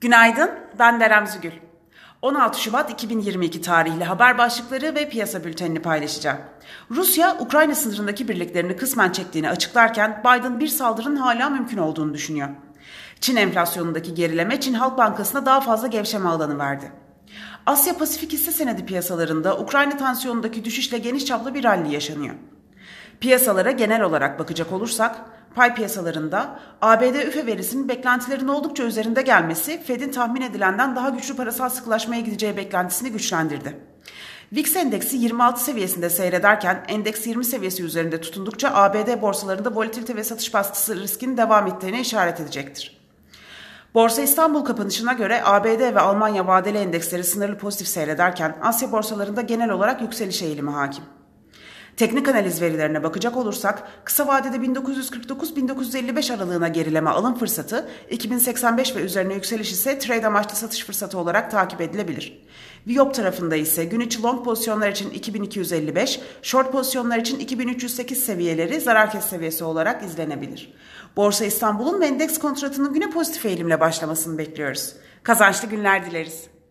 Günaydın, ben Derem Zügül. 16 Şubat 2022 tarihli haber başlıkları ve piyasa bültenini paylaşacağım. Rusya, Ukrayna sınırındaki birliklerini kısmen çektiğini açıklarken Biden bir saldırının hala mümkün olduğunu düşünüyor. Çin enflasyonundaki gerileme Çin Halk Bankası'na daha fazla gevşeme alanı verdi. Asya Pasifik hisse senedi piyasalarında Ukrayna tansiyonundaki düşüşle geniş çaplı bir rally yaşanıyor. Piyasalara genel olarak bakacak olursak, pay piyasalarında ABD üfe verisinin beklentilerin oldukça üzerinde gelmesi Fed'in tahmin edilenden daha güçlü parasal sıkılaşmaya gideceği beklentisini güçlendirdi. VIX endeksi 26 seviyesinde seyrederken endeks 20 seviyesi üzerinde tutundukça ABD borsalarında volatilite ve satış baskısı riskinin devam ettiğine işaret edecektir. Borsa İstanbul kapanışına göre ABD ve Almanya vadeli endeksleri sınırlı pozitif seyrederken Asya borsalarında genel olarak yükseliş eğilimi hakim. Teknik analiz verilerine bakacak olursak kısa vadede 1949-1955 aralığına gerileme alım fırsatı, 2085 ve üzerine yükseliş ise trade amaçlı satış fırsatı olarak takip edilebilir. Viyop tarafında ise gün içi long pozisyonlar için 2255, short pozisyonlar için 2308 seviyeleri zarar kes seviyesi olarak izlenebilir. Borsa İstanbul'un ve endeks kontratının güne pozitif eğilimle başlamasını bekliyoruz. Kazançlı günler dileriz.